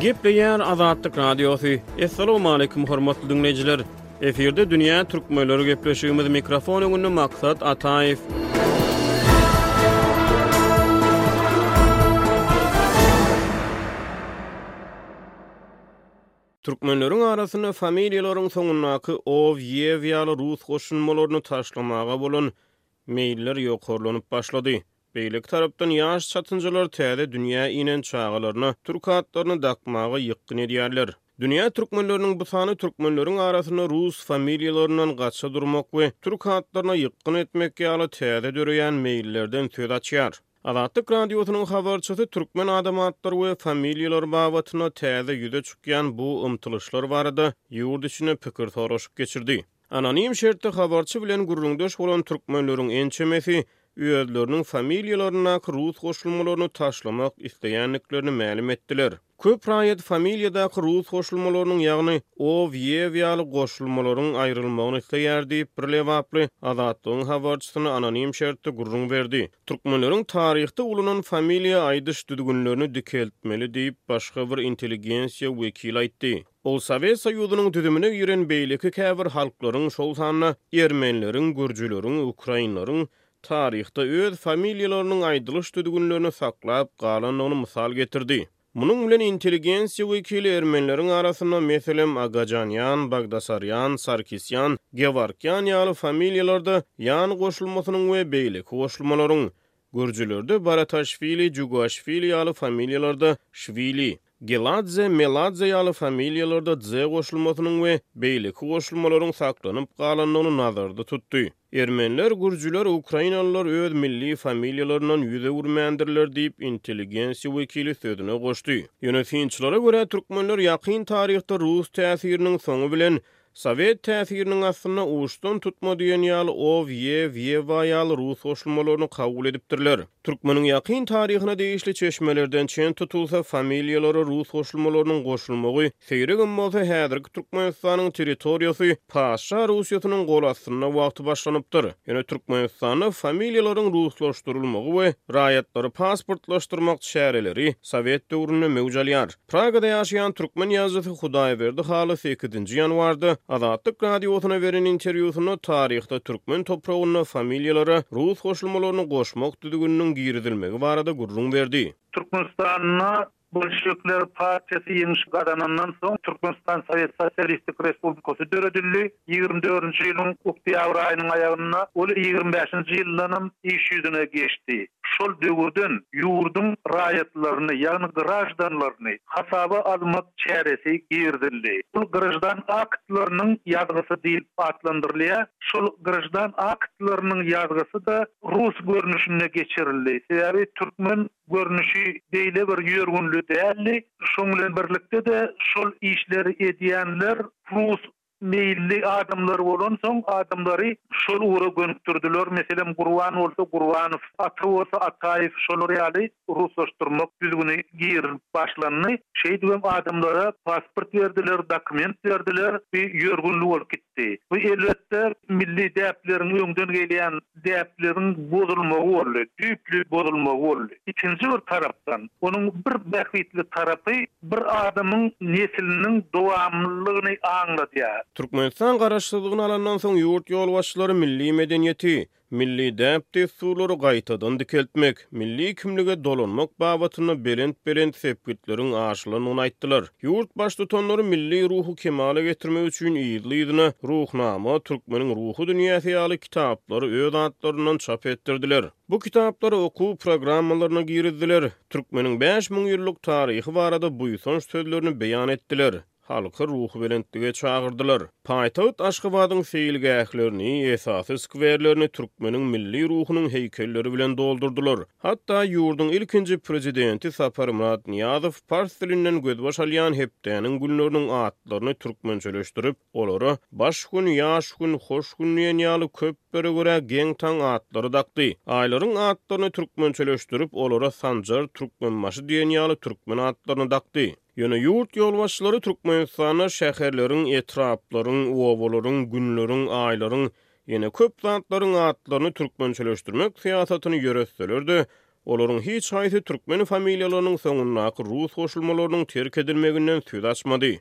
Gepleýär Azatlyk Radiosy. Assalamualaikum hormatly dinleýjiler. Efirde dünýä türkmenleri gepleşigimiz mikrofon öňünde Maksat Ataýew. Türkmenleriň arasynda familiýalaryň soňundaky ow, ýew ýaly rus goşulmalaryny taşlamaga bolan meýiller ýokarlanyp başlady. Beýleki tarapdan ýaş çatynjalar täze dünýä inen çagalaryna türk atlaryny dakmaga ýykgyn edýärler. Dünýä türkmenleriniň bu sany türkmenleriň arasynda rus familiýalaryndan gaça durmak we türk atlaryna ýykgyn etmek ýaly täze döreýän meýillerden söz açýar. Azatlyk Radiosynyň habarçysy türkmen adam atlary we familiýalary babatynda täze ýüze çykýan bu ymtylyşlar barada ýurt içinde pikir soraşyk geçirdi. Anonim şertde habarçy bilen gürrüňdeş bolan türkmenleriň ençemesi özleriniň familiýalaryndaky rus goşulmalaryny taşlamak isleýändiklerini mälim etdiler. Köp raýat familiýadaky rus goşulmalarynyň, ýagny ow, ýew ýaly goşulmalaryň aýrylmagyny isleýär diýip, bir lebaply Azatlygyň habarçysyna anonim şertde gürrüň berdi. Türkmenleriň taryhda ulanan familiýa aýdyş düzgünlerini dikeltmeli diýip, başga bir intelligensiýa wekili aýtdy. Ol Sowet Soýuzynyň düzümine giren beýleki käbir halklaryň, şol sanda ermenileriň, gürjüleriň, ukrainleriň, taryhda öz familiýalarynyň aýdylyş düzgünlerini saklap galandygyny mysal getirdi. Munuň bilen intelligensiýa wekili ermenileriň arasynda, meselem, Agajanýan, Bagdasarýan, Sarkisýan, Gewarkýan ýaly familiýalarda ýan goşulmasynyň we beýleki goşulmalaryň, gürjülerde Barataşwili, Jugaşwili ýaly familiýalarda şwili, Geladze, Meladze ýaly familiýalarda dze goşulmasynyň we beýleki goşulmalaryň saklanyp galandygyny nazarda tutdy. Ermeniler, gürjüler, ukrainalylar öz milli familiýalaryndan ýüz öwürmändirler diýip, intelligensiýa wekili sözüne goşdy. Ýöne synçylara görä, türkmenler ýakyn taryhda rus täsiriniň soňy bilen Sowet täsiriniň astynda uçdan tutma diýen ýaly ow, ýew, ýewwa ýaly rus goşulmalaryny kabul edipdirler. Türkmeniň ýakyn taryhyna degişli çeşmelerden çen tutulsa, familiýalara rus goşulmalarynyň goşulmagy, seýregem bolsa, häzirki Türkmenistanyň territoriýasy Patyşa Russiýasynyň gol astynda wagty başlanypdyr. Ýöne Türkmenistanda familiýalaryň ruslaşdyrylmagy we raýatlary pasportlaşdyrmak çäreleri sowet döwründe möwç alýar. Pragada ýaşaýan türkmen ýazyjysy Hudaýberdi Haly sekizinji ýanwarda Azatlyk Radiosyna beren interwýusynda taryhda türkmen topragynda familiýalara rus goşulmalaryny goşmak düzgüniniň girizilmegi barada gürrüň berdi. Türkmenistanda bolşewikler partiýasy ýeňiş gazanandan soň Türkmenistan Sowet Sosialistik Respublikasy döredildi. Ýigrimi dördünji ýylyň oktýabr aýynyň aýagynda, ol ýigrimi bäşinji ýyldanam iş ýüzüne geçdi. Şol döwürden ýurduň raýatlaryny, ýagny graždanlaryny hasaba almak çäresi girizildi. Bul graždan aktlarynyň ýazgysy diýlip atlandyrylýar. Şol graždan aktlarynyň ýazgysy-da rus görnüşinde geçirildi. Sebäbi türkmen görnüşi beýle bir ýörgünli däldi. Şoň bilen birlikde-de şol işleri edýänler rus Meýilli adamlary bolansoň, adamlary şol ugura gönükdirdiler. Meselem, Gurban bolsa Gurbanow, Ata bolsa Ataýew, şolar ýaly ruslaşdyrmak düzgüni girilip başlandy. Şeýdibem adamlara pasport berdiler, dokument berdiler, bu ýörgünli bolup gitdi. Bu, elbetde, milli däpleriň öňden gelýän däpleriň bozulmagy boldy, düýpli bozulmagy boldy. Ikinji bir tarapdan, onuň bir bähbitli tarapy bir adamyň nesliniň dowamlylygyny aňladýar. Türkmenistan Garaşsyzlygyny alandan soň ýurt ýolbaşçylary milli medeniýeti, milli däp-dessurlary gaýtadan dikeltmek, milli kimlige dolanmak babatynda belent-belent sepgitleriň aşylandygyny aýtdylar. Ýurt Baştutanlary milli ruhy kemala getirmek üçin yzly-yzyna Ruhnama, Türkmeniň ruhy dünýäsi ýaly kitaplary öz atlaryndan çap etdirdiler. Bu kitaplary okuw programmalaryna girizdiler, Türkmeniň bäş müň ýyllyk taryhy barada buýsanç sözlerini beýan etdiler. halky ruhubelentlige çagyrdylar. Paýtagt Aşgabadyň seýilgählerini, esasy skwerlerini türkmeniň milli ruhunyň heýkelleri bilen doldurdylar. Hatda ýurduň ilkinji prezidenti Saparmyrat Nyýazow pars dilinden gözbaş alýan hepdäniň günleriniň atlaryny türkmençeleşdirip, olara Baş gün, Ýaş gün, Hoş gün diýen ýaly köplere görä geň-taň atlary dakdy. Aýlaryň atlaryny türkmençeleşdirip, olara Sanjar, Türkmenbaşy diýen ýaly türkmen atlaryny dakdy. Ýöne ýurt ýolbaşçylary Türkmenistanda şäherleriň, etraplaryň, obalaryň, günleriň, aýlaryň, ýene köp zatlaryň atlaryny türkmençeleşdirmek syýasatyny ýöretseler-de, olaryň hiç haýsy türkmen familiýalarynyň soňundaky rus goşulmalarynyň terk edilmeginden söz açmady.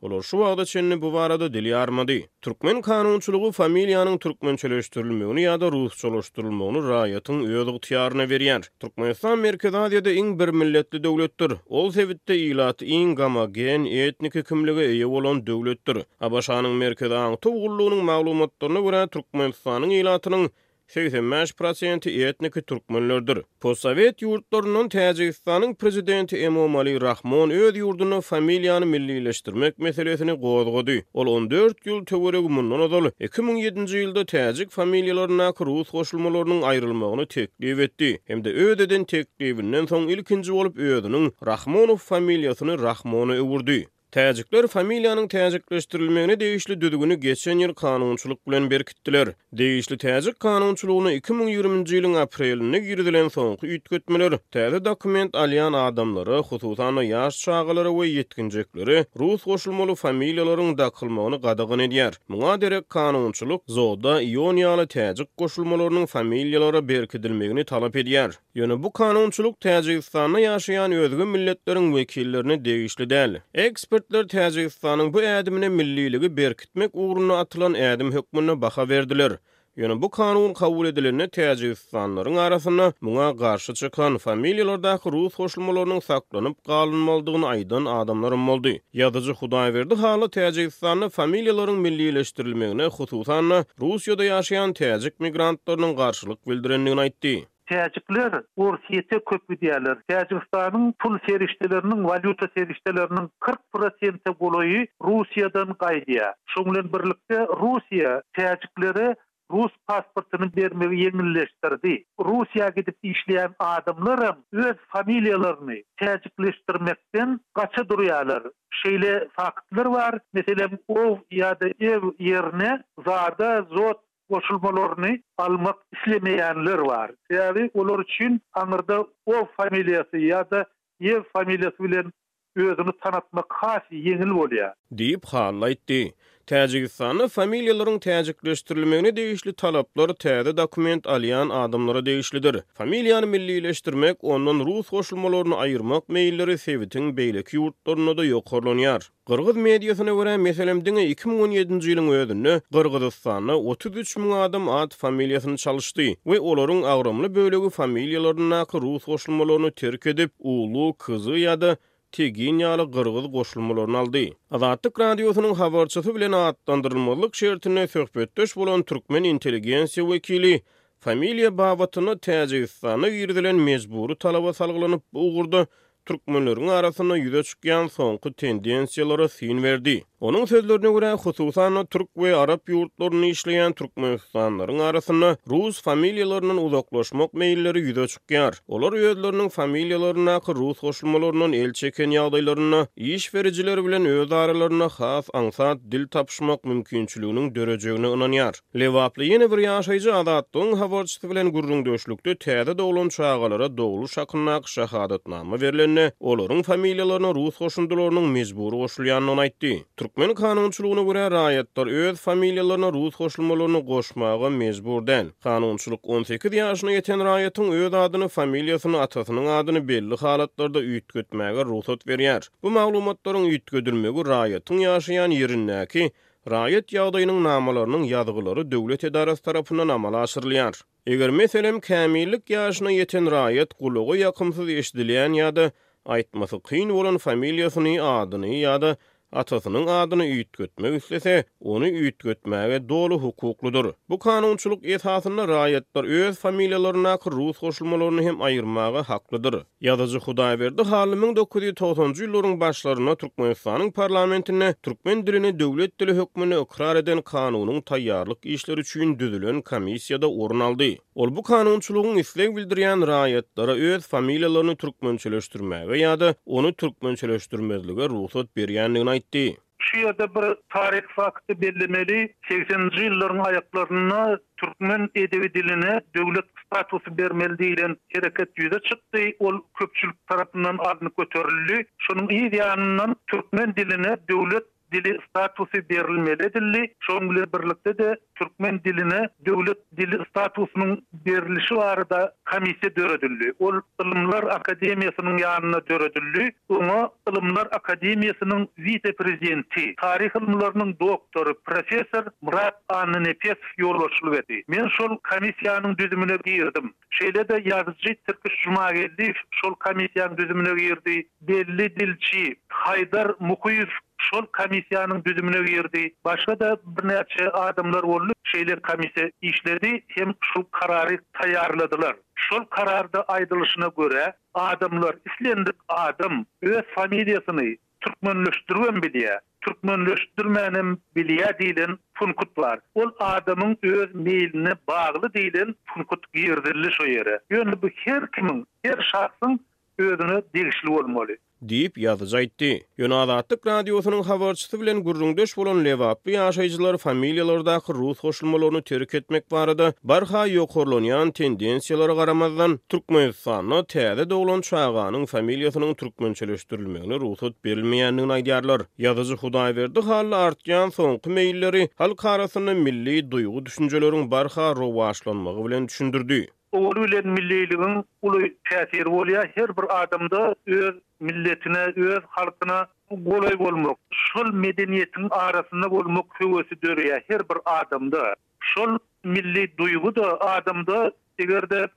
Olar şu wagta çenli bu barada dil ýarmady. Türkmen kanunçylygy familiýanyň türkmençeleşdirilmegini ýa-da rusçalaşdyrylmagyny raýatyň öz ygtyýaryna berýär. Türkmenistan Merkezi Aziýada iň birmilletli döwletdir. Ol sebitde ilat iň gomogen etniki kimlige eýe bolan döwletdir. ABŞ-nyň Merkezi aňtaw gullugynyň maglumatlaryna görä, Türkmenistanyň ilatynyň segsen bäş prosenti etniki türkmenlerdir. Postsowet ýurtlaryndan Täjigistanyň prezidenti Emomali Rahmon öz ýurdunda familiýany millileşdirmek meselesini gozgady. Ol on dört ýyl töweregi mundan ozal, iki müň ýedinji ýylda täjik familiýalaryndaky rus goşulmalarynyň aýrylmagyny teklip etdi hem-de öz eden teklibinden soň ilkinji bolup özüniň Rahmonow familiýasyny Rahmona öwürdi. Täjikler familiýanyň täjikleşdirilmegine degişli düzgüni geçen ýyl kanunçylyk bilen berkitdiler. Degişli täjik kanunçylygyna iki müň ýigriminji ýylyň aprelinde girizilen soňky üýtgetmeler täze dokument alýan adamlara, hususan-da, ýaş çagalara we ýetginjeklere rus goşulmaly familiýalaryň dakylmagyny gadagan edýär. Muňa derek kanunçylyk Zoda, Ion ýaly täjik goşulmalarynyň familiýalara berkidilmegini talap edýär. Ýöne bu kanunçylyk Täjigistanda ýaşaýan özge milletleriň wekillerine degişli däl. Ekspertler Täjigistanyň bu ädimine milliligi berkitmek ugrunda atylan ädim hökmünde baha berdiler. Ýöne bu kanun kabul edilende täjigistanlylaryň arasynda muňa garşy çykan, familiýalardaky rus goşulmalarynyň saklanyp galynmalydygyny aýdan adamlaram boldy. Ýazyjy Hudaýberdi Hally Täjigistanda familiýalaryň millileşdirilmegine hususan-da Russiýada ýaşaýan täjik migrantlarynyň garşylyk bildirendigini aýtdy. Täjikler Orsýete köp gidýärler. Täjigistanyň pul serişdeleriniň, walýuta serişdeleriniň kyrk prosente golaýy Russiýadan gaýdýar. Şoň bilen birlikde Russiýa täjiklere rus pasportyny bermegi ýeňilleşdirdi. Russiýa gidip işleýän adamlaram öz familiýalaryny täjikleşdirmekden gaça durýarlar. Şeýle faktlar bar. Meselem, ow ýa-da ew ýerine zada, zot, goşulmalaryny almak islemeýänler bar. Sebäbi olar üçin aňyrda ow familiýasy ýa-da ýew familiýasy bilen özüňi tanatmak has ýeňil bolýar. Diýip, Hall aýtdy. Täjigistanda familiýalaryň täjikleşdirilmegine degişli talaplar täze dokument alýan adamlara degişlidir. Familiýany millileşdirmek, ondan rus goşulmalaryny aýyrmak meýilleri sebitiň beýleki ýurtlarynda-da ýokarlanýar. Gyrgyz mediasyna görä, meselem, diňe iki müň on ýedinji ýylyň özünde Gyrgyzystanda otuz üç müň adam at familiýasyny çalyşdy we olaryň agramly bölegi familiýalaryndaky rus goşulmalaryny terk edip, ulu, kyzy ýa-da tegin ýaly gyrgyz goşulmalaryny aldy. Azatlyk Radiosynyň habarçysy bilen atlandyrylmazlyk şertinde söhbetdeş bolan türkmen intelligensiýa wekili Familiýa babatynda Täjigistanda girizilen mejbury talaba salgylanyp, bu ugurda türkmenleriň arasynda ýüze çykýan soňky tendensiýalara syn berdi. Onuň sözlerine görä, hususan-da, türk we arap ýurtlarynda işleýän türkmenistanlylaryň arasynda rus familiýalaryndan uzaklaşmak meýilleri ýüze çykýar. Olar özleriniň familiýalaryndaky rus goşulmalaryndan el çeken ýagdaýlarynda iş berijiler bilen özaralarynda has aňsat dil tapyşmak mümkinçiliginiň dörejegine ynanýar. Lebaply ýene bir ýaşaýjy Azatlygyň habarçysy bilen gürrüňdeşlikde täze doglan çagalara dogluş hakyndaky şahadatnama berlende, olaryň familiýalaryna rus goşundylarynyň mejbury goşulýandygyny aýtdy. Türkmen kanunçylygyna görä, raýatlar öz familiýalaryna rus goşulmalaryny goşmaga mejbur däl. Kanunçylyk on sekiz ýaşyna ýeten raýatyň öz adyny, familiýasyny, atasynyň adyny belli halatlarda üýtgetmäge rugsat berýär. Bu maglumatlaryň üýtgedilmegi raýatyň ýaşaýan ýerindäki Raýat ýagdaýynyň namalarynyň ýazgylary döwlet edarasy tarapyndan amala aşyrylýar. Eger, meselem, kämillik ýaşyna ýeten raýat gulaga ýakymsyz eşidilýän ýa-da aýtmasy kyn bolan familiýasyny, adyny ýa-da atasynyň adyny üýtgetmek islese, ony üýtgetmäge doly hukuklydyr. Bu kanunçylyk esasynda raýatlar öz familiýalaryndaky rus goşulmalaryny hem aýyrmaga haklydyr. Ýazyjy Hudaýberdi Hally müň dokuz ýüz togsanjy ýyllaryň başlarynda Türkmenistanyň parlamentinde türkmen dilini döwlet dili hökmünde ykrar eden kanunyň taýýarlyk işleri üçin düzülen komissiýada orun aldy. Ol bu kanunçylygyň isleg bildirýän raýatlara öz familiýalaryny türkmençeleşdirmäge ýa-da ony türkmençeleşdirmezlige rugsat berýändigini aýtdy. Şu ýerde bir taryhy fakty bellemeli, segseninji ýyllaryň aýaklarynda türkmen edebi diline döwlet statusy bermeli diýlen hereket ýüze çykdy, ol köpçülik tarapyndan alnyp göterildi. Şonuň yz ýanyndan türkmen diline döwlet dili statusy berilmeli edildi, şonuň bilen birlikde-de türkmen diline döwlet Dil statusynyň berlişi barada komissiýa döredildi. Ol Ylymlar akademiýasynyň ýanynda döredildi. Oňa Ylymlar akademiýasynyň wise-prezidenti, taryh ylymlarynyň doktory, professor Myrat Annanepesow ýolbaşçylyk etdi. Men şol komissiýanyň düzümine girdim. Şeýle-de ýazyjy Tirkiş Jumageldiýew şol komissiýanyň düzümine girdi. Belli dilçi Haýdar Mukyýew şol komissiýanyň düzümine girdi. Başga-da birnäçe adamlar boldy. Şeýle komissiýa işledi hem şol karary taýýarladylar. Şol kararda aýdylyşyna görä, adamlar, islendik adam öz familiýasyny Türkmenleşdiribem bilýä, türkmenleşdirmänem bilýä diýlen punkt bar. Ol adamyň öz meýline bagly diýlen punkt girizildi şo ýere. Ýöne bu her kimiň, her şahsyň özüne degişli bolmaly. Diýip, ýazyjy aýtdy. Ýöne Azatlyk Radiosynyň habarçysy bilen gürrüňdeş bolan lebaply ýaşaýjylar familiýalardaky rus goşulmalaryny terk etmek barada barha ýokarlanýan tendensiýalara garamazdan, Türkmenistanda täze doglan çaganyň familiýasynyň türkmençeleşdirilmegi, Ýöne rugsat berilmeýändigini aýdýarlar. Ýazyjy Hudaýberdi Hally artýan soňky meýilleri halk arasynda milli duýgy-düşünjeleriň barha rowaçlanmagy bilen düşündirdi. Owal bilen milliligiň uly täsiri bolýar, her bir adamda öz milletine, öz halkyna golaý bolmak, şol medeniýetiň arasynda bolmak höwesi döreýär her bir adamda. Şol milli duýgy-da adamda eger-de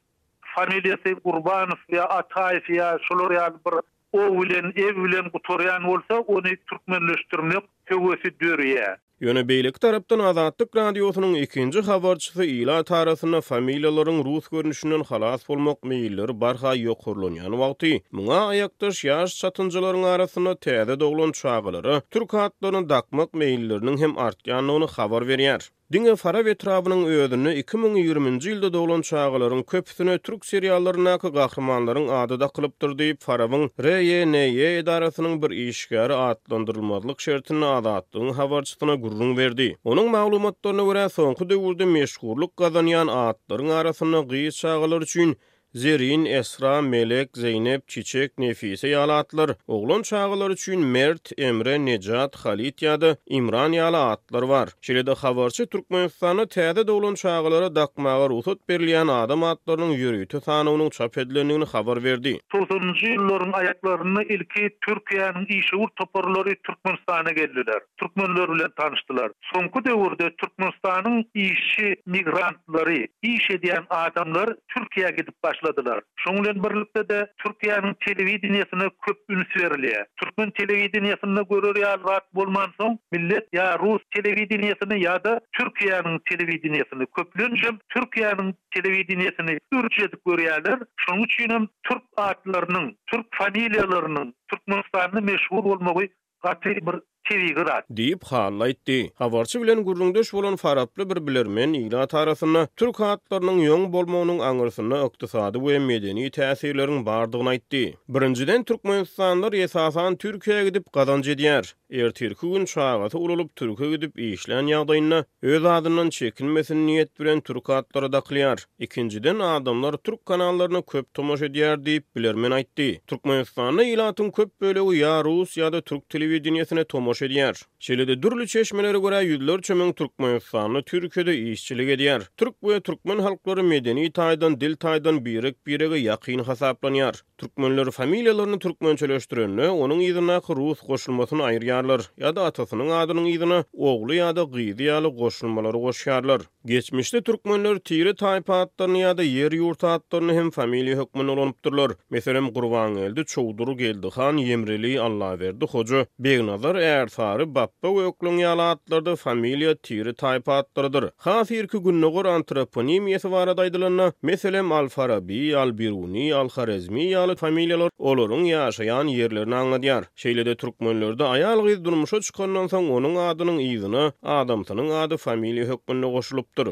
familiýasy Gurbanow ýa Ataýew ýa şolar ýaly bir O bilen ev bilen gutarýan bolsa, ony türkmenleşdirmek höwesi döreýä. Ýöne beýleki tarapdan Azatlyk Radiosynyň ikinji habarçysy ilat arasynda familiýalaryň rus görnüşinden halas bolmak meýilleri barha ýokarlanýan wagty, muňa aýakdaş ýaş çatynjalaryň arasynda täze doglan çagalara türk atlaryny dakmak meýilleriniň hem artýandygyny habar berýär. Diňe Farap etrabynyň özünde iki müň ýigriminji ýylda doglan çagalaryň köpüsine türk seriallaryndaky gahrymanlaryň ady dakylypdyr diýip, Farabyň RYNE edarasynyň bir işgäri atlandyrylmazlyk şertinde Azatlygyň habarçysyna gürrüň berdi. Onuň maglumatlaryna görä, soňky döwürde meşhurlyk gazanýan atlaryň arasynda gyz çagalar üçin Zerin, Esra, Melek, Zeýnep, Çiçek, Nefise ýaly atlar, oglan çagalar üçin Mert, Emre, Nejat, Halit ýa-da Imran ýaly atlar bar. Şeýle-de habarçy Türkmenistanda täze doglan çagalara dakmaga rugsat berilýän adam atlarynyň ýörite sanawynyň çap edilendigini habar berdi. Togsanynjy ýyllaryň aýaklarynda ilki Türkiýäniň işewür toparlary Türkmenistana geldiler. türkmenler bilen tanyşdylar. Soňky döwürde Türkmenistanyň işçi migrantlary, iş edýän adamlar Türkiýä gidip başladylar. Şoň bilen birlikde-de Türkiýäniň telewideniýesine köp üns berilýär. Türkmen telewideniýesinde görer ýaly zat bolmansoň, millet ýa rus telewideniýesini ýa-da Türkiýäniň telewideniýesini, köplenjem Türkiýäniň telewideniýesini ürç edip görýärler. Şonuň üçinem türk atlarynyň, türk familiýalarynyň Türkmenistanda meşhur bolmagy Gaty bir tebigy zat. Diýip, Hally aýtdy. Habarçy bilen gürrüňdeş bolan faraply bir bilermen ilat arasynda türk atlarynyň ýoň bolmagynyň aňyrsynda ykdysady we medeni täsirleriň bardygyny aýtdy. Birinjiden, türkmenistanlylar esasan Türkiýä gidip gazanç edýär. Ertirki gün çagasy ulalyp türke gidip işlän ýagdaýynda öz adyndan çekinmesin niýet bilen türk atlary dakylýar. Ikinjiden, adamlar türk kanallaryna köp tomaşa edýär diýip, bilermen aýtdy. Türkmenistanda ilatyň köp bölegi ýa rus, ýa-da türk telewideniýesine tomaşa edýär. Şeýle-de dürli çeşmelere görä ýüzlerçe müň türkmenistanly Türkiýede işçilik edýär. Türk we türkmen halklary medeni taýdan, dil taýdan birek-birege ýakyn hasaplanýar. Türkmenler familiýalaryny türkmençeleşdirende, onuň yzyndaky rus goşulmasyny aýyrýarlar, ýa-da atasynyň adynyň yzyna ogly ýa-da gyzy ýaly goşulmalary goşýarlar. Geçmişde türkmenler tire-taýpa atlaryny ýa-da ýer-ýurt atlaryny hem familiýa hökmünde ulanypdyrlar. Meselem, Gurbangeldi, Çowdur, Geldihan, Ýemreli, Allaberdi, Hoja, Begnazar, Ärsary, Bapba we Ökleň ýaly atlar-da familiýa, tire-taýpa atlarydyr. Has irki gündogar antroponimiýasy barada aýdylanda, meselem, Al-Faraby, Al-Biruni, Al-Horezmi ýaly familiýalar olaryň ýaşaýan ýerlerini aňladýar. Şeýle-de türkmenlerde aýal-gyz durmuşa çykandan soň onuň adynyň yzyna adamsynyň ady familiýa hökmünde goşulypdyr.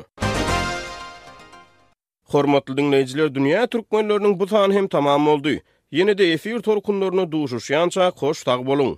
Hormatly diňleýjiler dünýä türkmenleriniň bu sany hem tamam boldy. Ýene-de efir tolkunlarynda duşuşýança hoş sag boluň!